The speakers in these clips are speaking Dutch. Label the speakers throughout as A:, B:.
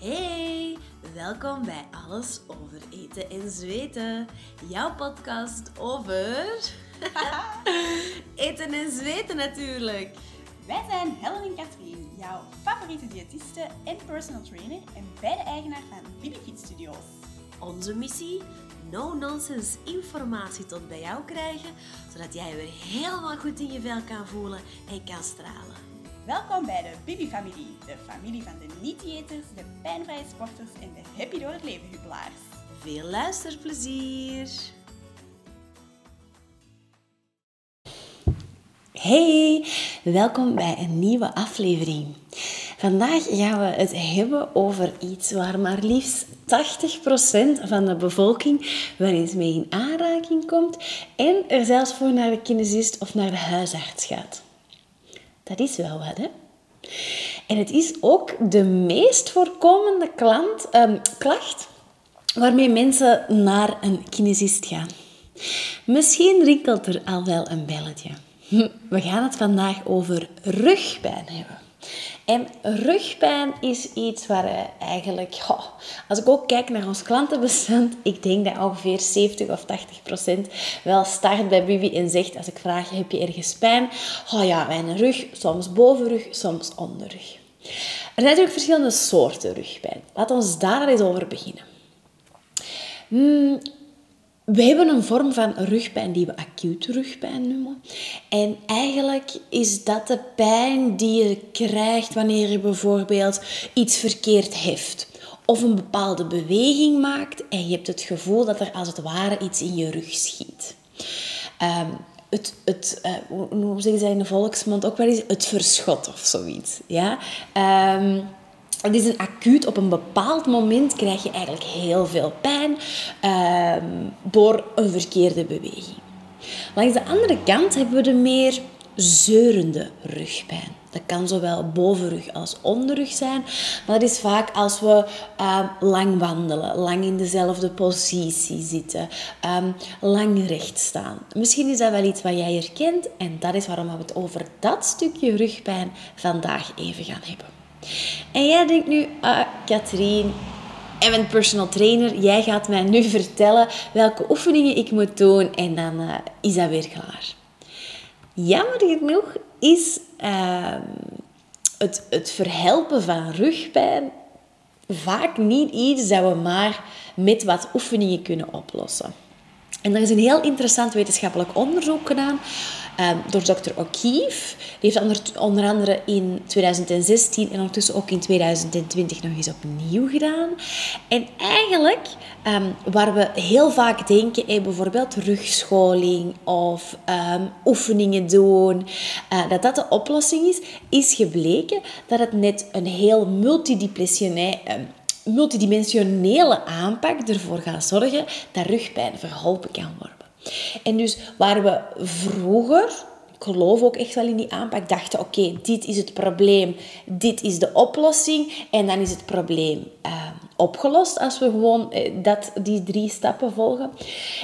A: Hey, welkom bij Alles over eten en zweten. Jouw podcast over eten en zweten natuurlijk.
B: Wij zijn Helen en Katrien, jouw favoriete diëtiste en personal trainer en beide eigenaar van Bibi Studios.
A: Onze missie? No-nonsense informatie tot bij jou krijgen, zodat jij weer helemaal goed in je vel kan voelen en kan stralen.
B: Welkom bij de Bibi-familie, de familie van de niet-diëters, de pijnvrije sporters en de happy door het leven jubilaars.
A: Veel luisterplezier! Hey, welkom bij een nieuwe aflevering. Vandaag gaan we het hebben over iets waar maar liefst 80% van de bevolking wel eens mee in aanraking komt en er zelfs voor naar de kinesist of naar de huisarts gaat. Dat is wel wat, hè? En het is ook de meest voorkomende klant, ehm, klacht waarmee mensen naar een kinesist gaan. Misschien rinkelt er al wel een belletje. We gaan het vandaag over rugpijn hebben. En rugpijn is iets waar eigenlijk, als ik ook kijk naar ons klantenbestand, ik denk dat ongeveer 70 of 80 procent wel start bij Bibi en zegt, als ik vraag, heb je ergens pijn? Oh ja, mijn rug, soms bovenrug, soms onderrug. Er zijn natuurlijk verschillende soorten rugpijn. Laten we daar eens over beginnen. Hmm, we hebben een vorm van rugpijn die we acute rugpijn noemen. En eigenlijk is dat de pijn die je krijgt wanneer je bijvoorbeeld iets verkeerd heft. Of een bepaalde beweging maakt en je hebt het gevoel dat er als het ware iets in je rug schiet. Um, het, het uh, hoe zeggen ze in de volksmond ook wel eens, het verschot of zoiets. Ja? Um, het is een acuut, op een bepaald moment krijg je eigenlijk heel veel pijn uh, door een verkeerde beweging. Langs de andere kant hebben we de meer zeurende rugpijn. Dat kan zowel bovenrug als onderrug zijn, maar dat is vaak als we uh, lang wandelen, lang in dezelfde positie zitten, um, lang recht staan. Misschien is dat wel iets wat jij herkent en dat is waarom we het over dat stukje rugpijn vandaag even gaan hebben. En jij denkt nu, ah, Katrien, ben personal trainer. Jij gaat mij nu vertellen welke oefeningen ik moet doen en dan uh, is dat weer klaar. Jammer genoeg is uh, het, het verhelpen van rugpijn vaak niet iets dat we maar met wat oefeningen kunnen oplossen. En er is een heel interessant wetenschappelijk onderzoek gedaan um, door Dr. O'Keefe. Die heeft onder andere in 2016 en ondertussen ook in 2020 nog eens opnieuw gedaan. En eigenlijk, um, waar we heel vaak denken, bijvoorbeeld rugscholing of um, oefeningen doen, uh, dat dat de oplossing is, is gebleken dat het net een heel multidisciplinair multidimensionele aanpak ervoor gaat zorgen dat rugpijn verholpen kan worden. En dus waar we vroeger, ik geloof ook echt wel in die aanpak, dachten: oké, dit is het probleem, dit is de oplossing en dan is het probleem uh, opgelost als we gewoon uh, dat, die drie stappen volgen.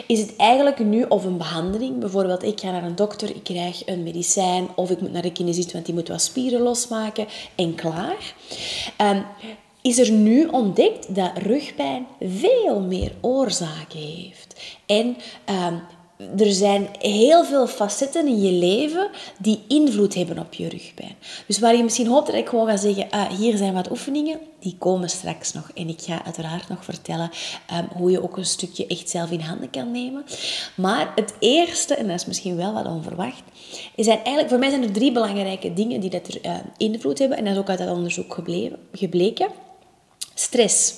A: Is het eigenlijk nu of een behandeling, bijvoorbeeld ik ga naar een dokter, ik krijg een medicijn of ik moet naar de kinesist, want die moet wat spieren losmaken en klaar. Um, is er nu ontdekt dat rugpijn veel meer oorzaken heeft. En um, er zijn heel veel facetten in je leven die invloed hebben op je rugpijn. Dus waar je misschien hoopt dat ik gewoon ga zeggen, ah, hier zijn wat oefeningen, die komen straks nog. En ik ga uiteraard nog vertellen um, hoe je ook een stukje echt zelf in handen kan nemen. Maar het eerste, en dat is misschien wel wat onverwacht, is eigenlijk, voor mij zijn er drie belangrijke dingen die dat er uh, invloed hebben. En dat is ook uit dat onderzoek gebleken. Stress.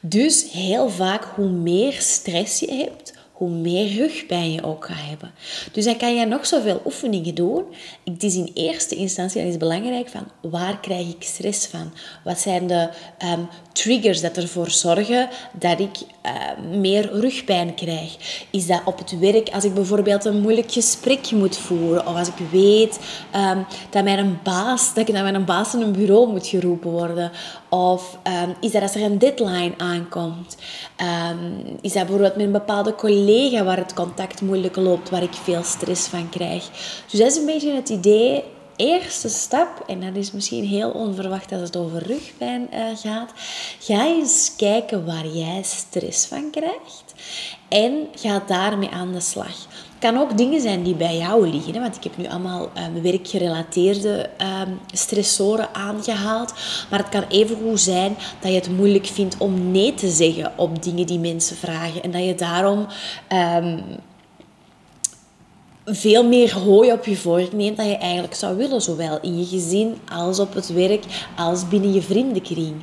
A: Dus heel vaak hoe meer stress je hebt, hoe meer rugpijn je ook gaat hebben. Dus dan kan je nog zoveel oefeningen doen. Het is in eerste instantie dan is belangrijk van waar krijg ik stress van? Wat zijn de um, triggers dat ervoor zorgen dat ik uh, meer rugpijn krijg? Is dat op het werk als ik bijvoorbeeld een moeilijk gesprek moet voeren of als ik weet um, dat mijn baas dat ik naar mijn baas in een bureau moet geroepen worden of um, is dat als er een deadline aankomt? is dat bijvoorbeeld met een bepaalde collega waar het contact moeilijk loopt, waar ik veel stress van krijg. Dus dat is een beetje het idee eerste stap, en dat is misschien heel onverwacht als het over rugpijn uh, gaat, ga eens kijken waar jij stress van krijgt en ga daarmee aan de slag. Kan ook dingen zijn die bij jou liggen. Want ik heb nu allemaal um, werkgerelateerde um, stressoren aangehaald. Maar het kan even goed zijn dat je het moeilijk vindt om nee te zeggen op dingen die mensen vragen. En dat je daarom um, veel meer hooi op je vork neemt dan je eigenlijk zou willen. Zowel in je gezin als op het werk als binnen je vriendenkring.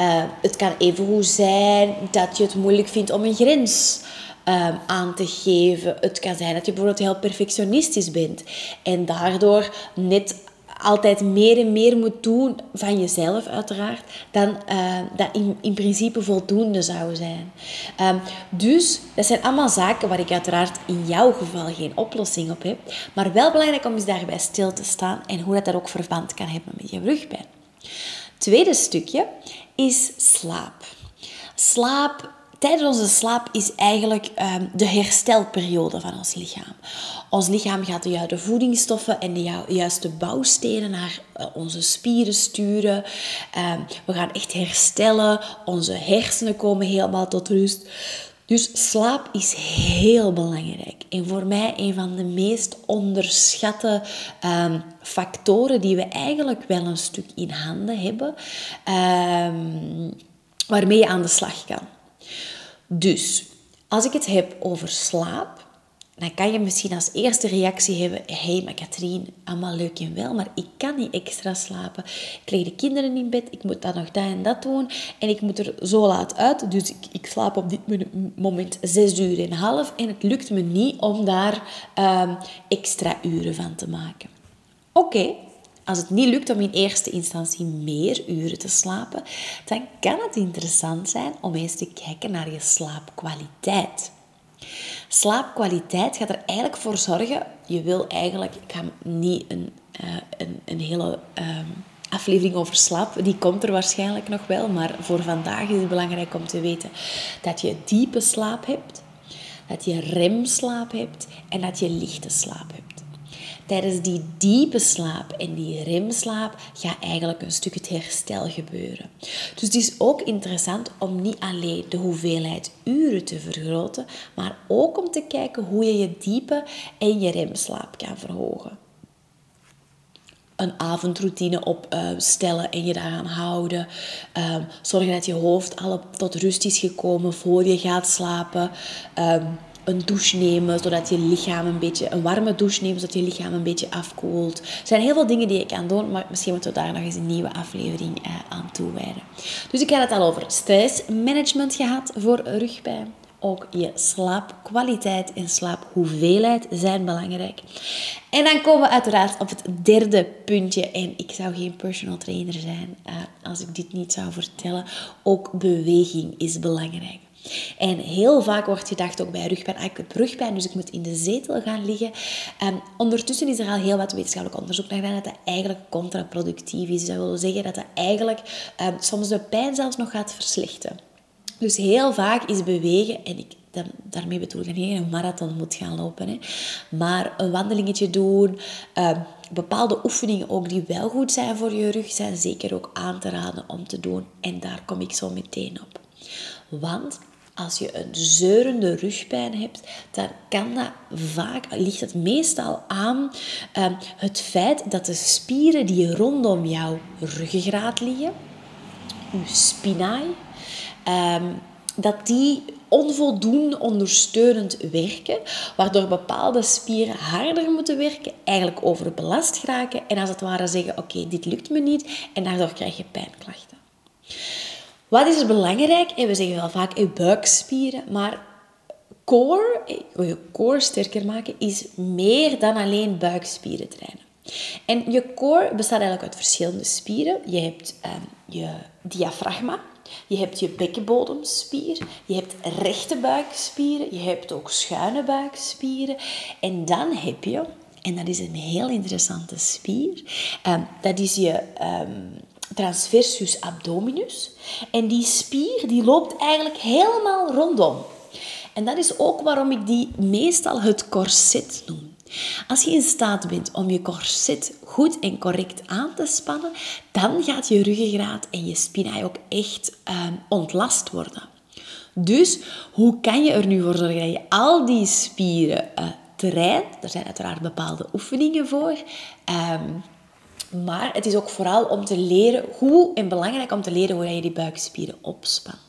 A: Uh, het kan even goed zijn dat je het moeilijk vindt om een grens um, aan te geven. Het kan zijn dat je bijvoorbeeld heel perfectionistisch bent en daardoor net altijd meer en meer moet doen van jezelf uiteraard, dan uh, dat in, in principe voldoende zou zijn. Um, dus dat zijn allemaal zaken waar ik uiteraard in jouw geval geen oplossing op heb, maar wel belangrijk om eens daarbij stil te staan en hoe dat, dat ook verband kan hebben met je rugpijn. Tweede stukje is slaap. Slaap tijdens onze slaap is eigenlijk um, de herstelperiode van ons lichaam. Ons lichaam gaat de juiste voedingsstoffen en de juiste bouwstenen naar uh, onze spieren sturen. Um, we gaan echt herstellen. Onze hersenen komen helemaal tot rust. Dus slaap is heel belangrijk. En voor mij een van de meest onderschatte um, factoren die we eigenlijk wel een stuk in handen hebben. waarmee je aan de slag kan. Dus, als ik het heb over slaap, dan kan je misschien als eerste reactie hebben: hé, hey, maar Katrien, allemaal leuk en wel, maar ik kan niet extra slapen. Ik leg de kinderen in bed, ik moet dan nog dat en dat doen en ik moet er zo laat uit. Dus ik, ik slaap op dit moment zes uur en half en het lukt me niet om daar um, extra uren van te maken. Oké, als het niet lukt om in eerste instantie meer uren te slapen, dan kan het interessant zijn om eens te kijken naar je slaapkwaliteit. Slaapkwaliteit gaat er eigenlijk voor zorgen, je wil eigenlijk, ik ga niet een, uh, een, een hele uh, aflevering over slaap, die komt er waarschijnlijk nog wel, maar voor vandaag is het belangrijk om te weten dat je diepe slaap hebt, dat je remslaap hebt en dat je lichte slaap hebt. Tijdens die diepe slaap en die remslaap gaat eigenlijk een stuk het herstel gebeuren. Dus het is ook interessant om niet alleen de hoeveelheid uren te vergroten, maar ook om te kijken hoe je je diepe en je remslaap kan verhogen een avondroutine opstellen en je daaraan houden. Um, zorgen dat je hoofd al tot rust is gekomen voor je gaat slapen. Een douche nemen, zodat je lichaam een beetje, een warme douche nemen, zodat je lichaam een beetje afkoelt. Er zijn heel veel dingen die je kan doen, maar misschien moeten we daar nog eens een nieuwe aflevering eh, aan toewijden. Dus ik had het al over stressmanagement gehad voor rugpijn. Ook je slaapkwaliteit en slaaphoeveelheid zijn belangrijk. En dan komen we uiteraard op het derde puntje. En ik zou geen personal trainer zijn uh, als ik dit niet zou vertellen. Ook beweging is belangrijk. En heel vaak wordt gedacht ook bij rugpijn, ah, ik heb rugpijn, dus ik moet in de zetel gaan liggen. Um, ondertussen is er al heel wat wetenschappelijk onderzoek naar gedaan dat dat eigenlijk contraproductief is. Dat wil zeggen dat dat eigenlijk um, soms de pijn zelfs nog gaat verslechten. Dus heel vaak is bewegen, en ik, daarmee bedoel ik dat je een marathon moet gaan lopen, hè, maar een wandelingetje doen, um, bepaalde oefeningen ook die wel goed zijn voor je rug, zijn zeker ook aan te raden om te doen. En daar kom ik zo meteen op. Want als je een zeurende rugpijn hebt, dan kan dat vaak, ligt het meestal aan uh, het feit dat de spieren die rondom jouw ruggengraat liggen, je spinaai, uh, dat die onvoldoende ondersteunend werken, waardoor bepaalde spieren harder moeten werken, eigenlijk overbelast geraken en als het ware zeggen, oké, dit lukt me niet en daardoor krijg je pijnklachten. Wat is er belangrijk? we zeggen wel vaak je buikspieren, maar core, je core sterker maken, is meer dan alleen buikspieren trainen. En je core bestaat eigenlijk uit verschillende spieren. Je hebt um, je diafragma, je hebt je bekkenbodemspier, je hebt rechte buikspieren, je hebt ook schuine buikspieren. En dan heb je, en dat is een heel interessante spier, um, dat is je um, transversus abdominus. En die spier die loopt eigenlijk helemaal rondom. En dat is ook waarom ik die meestal het corset noem. Als je in staat bent om je corset goed en correct aan te spannen, dan gaat je ruggengraat en je spinaai ook echt ehm, ontlast worden. Dus hoe kan je er nu voor zorgen dat je al die spieren uh, traint? Er zijn uiteraard bepaalde oefeningen voor. Ehm, maar het is ook vooral om te leren hoe, en belangrijk om te leren hoe je die buikspieren opspant.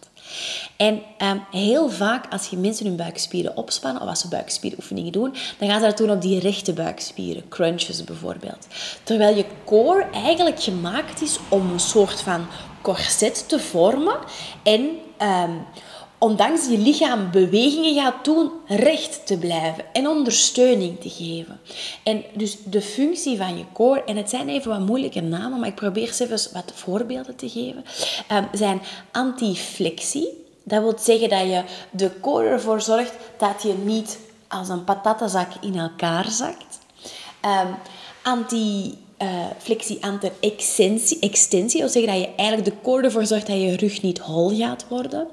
A: En ehm, heel vaak als je mensen hun buikspieren opspannen, of als ze buikspieroefeningen doen, dan gaan ze dat doen op die rechte buikspieren, crunches bijvoorbeeld. Terwijl je core eigenlijk gemaakt is om een soort van corset te vormen en ehm, ondanks je lichaam bewegingen gaat doen, recht te blijven en ondersteuning te geven. En dus de functie van je core, en het zijn even wat moeilijke namen, maar ik probeer ze even wat voorbeelden te geven, um, zijn antiflexie. Dat wil zeggen dat je de core ervoor zorgt dat je niet als een patattenzak in elkaar zakt. Um, anti uh, flexie anter extensie, extensie. Dat wil zeggen dat je eigenlijk de core ervoor zorgt dat je rug niet hol gaat worden.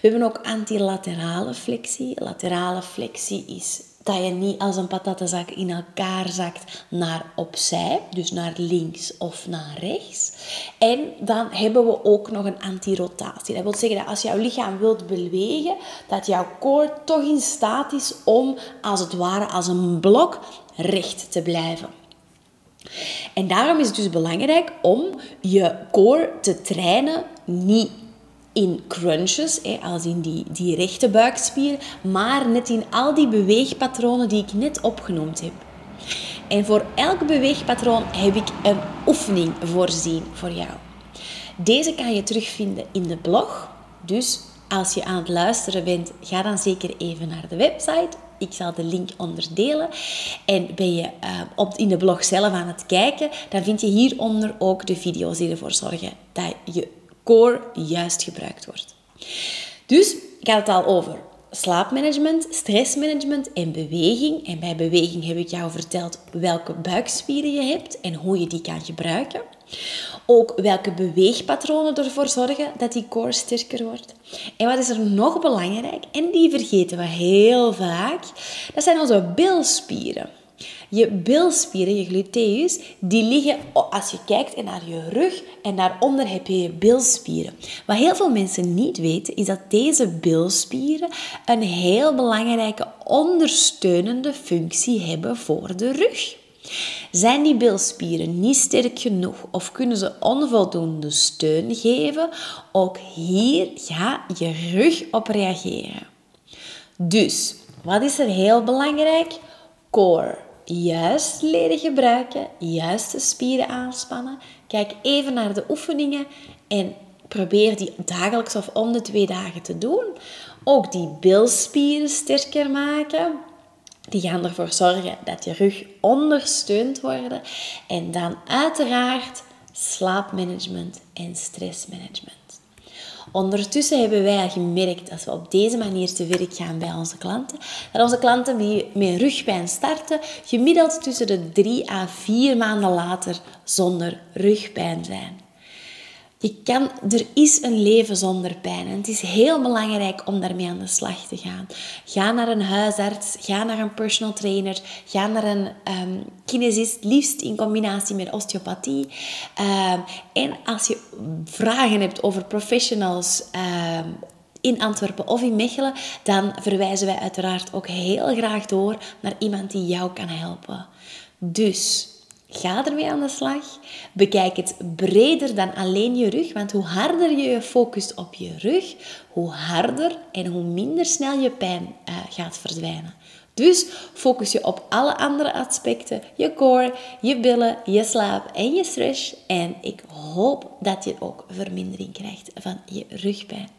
A: We hebben ook antilaterale flexie. Laterale flexie is dat je niet als een patattenzak in elkaar zakt naar opzij, dus naar links of naar rechts. En dan hebben we ook nog een antirotatie. Dat wil zeggen dat als jouw lichaam wilt bewegen, dat jouw core toch in staat is om als het ware als een blok recht te blijven. En daarom is het dus belangrijk om je core te trainen, niet in crunches, als in die, die rechte buikspier, maar net in al die beweegpatronen die ik net opgenoemd heb. En voor elk beweegpatroon heb ik een oefening voorzien voor jou. Deze kan je terugvinden in de blog. Dus als je aan het luisteren bent, ga dan zeker even naar de website ik zal de link onderdelen. En ben je uh, op, in de blog zelf aan het kijken, dan vind je hieronder ook de video's die ervoor zorgen dat je core juist gebruikt wordt. Dus ik had het al over slaapmanagement, stressmanagement en beweging. En bij beweging heb ik jou verteld welke buikspieren je hebt en hoe je die kan gebruiken. Ook welke beweegpatronen ervoor zorgen dat die core sterker wordt. En wat is er nog belangrijk, en die vergeten we heel vaak, dat zijn onze bilspieren. Je bilspieren, je gluteus, die liggen als je kijkt naar je rug en daaronder heb je je bilspieren. Wat heel veel mensen niet weten, is dat deze bilspieren een heel belangrijke ondersteunende functie hebben voor de rug. Zijn die bilspieren niet sterk genoeg of kunnen ze onvoldoende steun geven? Ook hier gaat je rug op reageren. Dus, wat is er heel belangrijk? Core. Juist leren gebruiken, juist de spieren aanspannen. Kijk even naar de oefeningen en probeer die dagelijks of om de twee dagen te doen. Ook die bilspieren sterker maken. Die gaan ervoor zorgen dat je rug ondersteund wordt. En dan uiteraard slaapmanagement en stressmanagement. Ondertussen hebben wij gemerkt, als we op deze manier te werk gaan bij onze klanten, dat onze klanten die met rugpijn starten, gemiddeld tussen de drie à vier maanden later zonder rugpijn zijn. Je kan, er is een leven zonder pijn. En het is heel belangrijk om daarmee aan de slag te gaan. Ga naar een huisarts, ga naar een personal trainer, ga naar een um, kinesist, liefst in combinatie met osteopathie. Um, en als je vragen hebt over professionals um, in Antwerpen of in Mechelen, dan verwijzen wij uiteraard ook heel graag door naar iemand die jou kan helpen. Dus Ga ermee aan de slag. Bekijk het breder dan alleen je rug, want hoe harder je je focust op je rug, hoe harder en hoe minder snel je pijn uh, gaat verdwijnen. Dus focus je op alle andere aspecten, je core, je billen, je slaap en je stress. En ik hoop dat je ook vermindering krijgt van je rugpijn.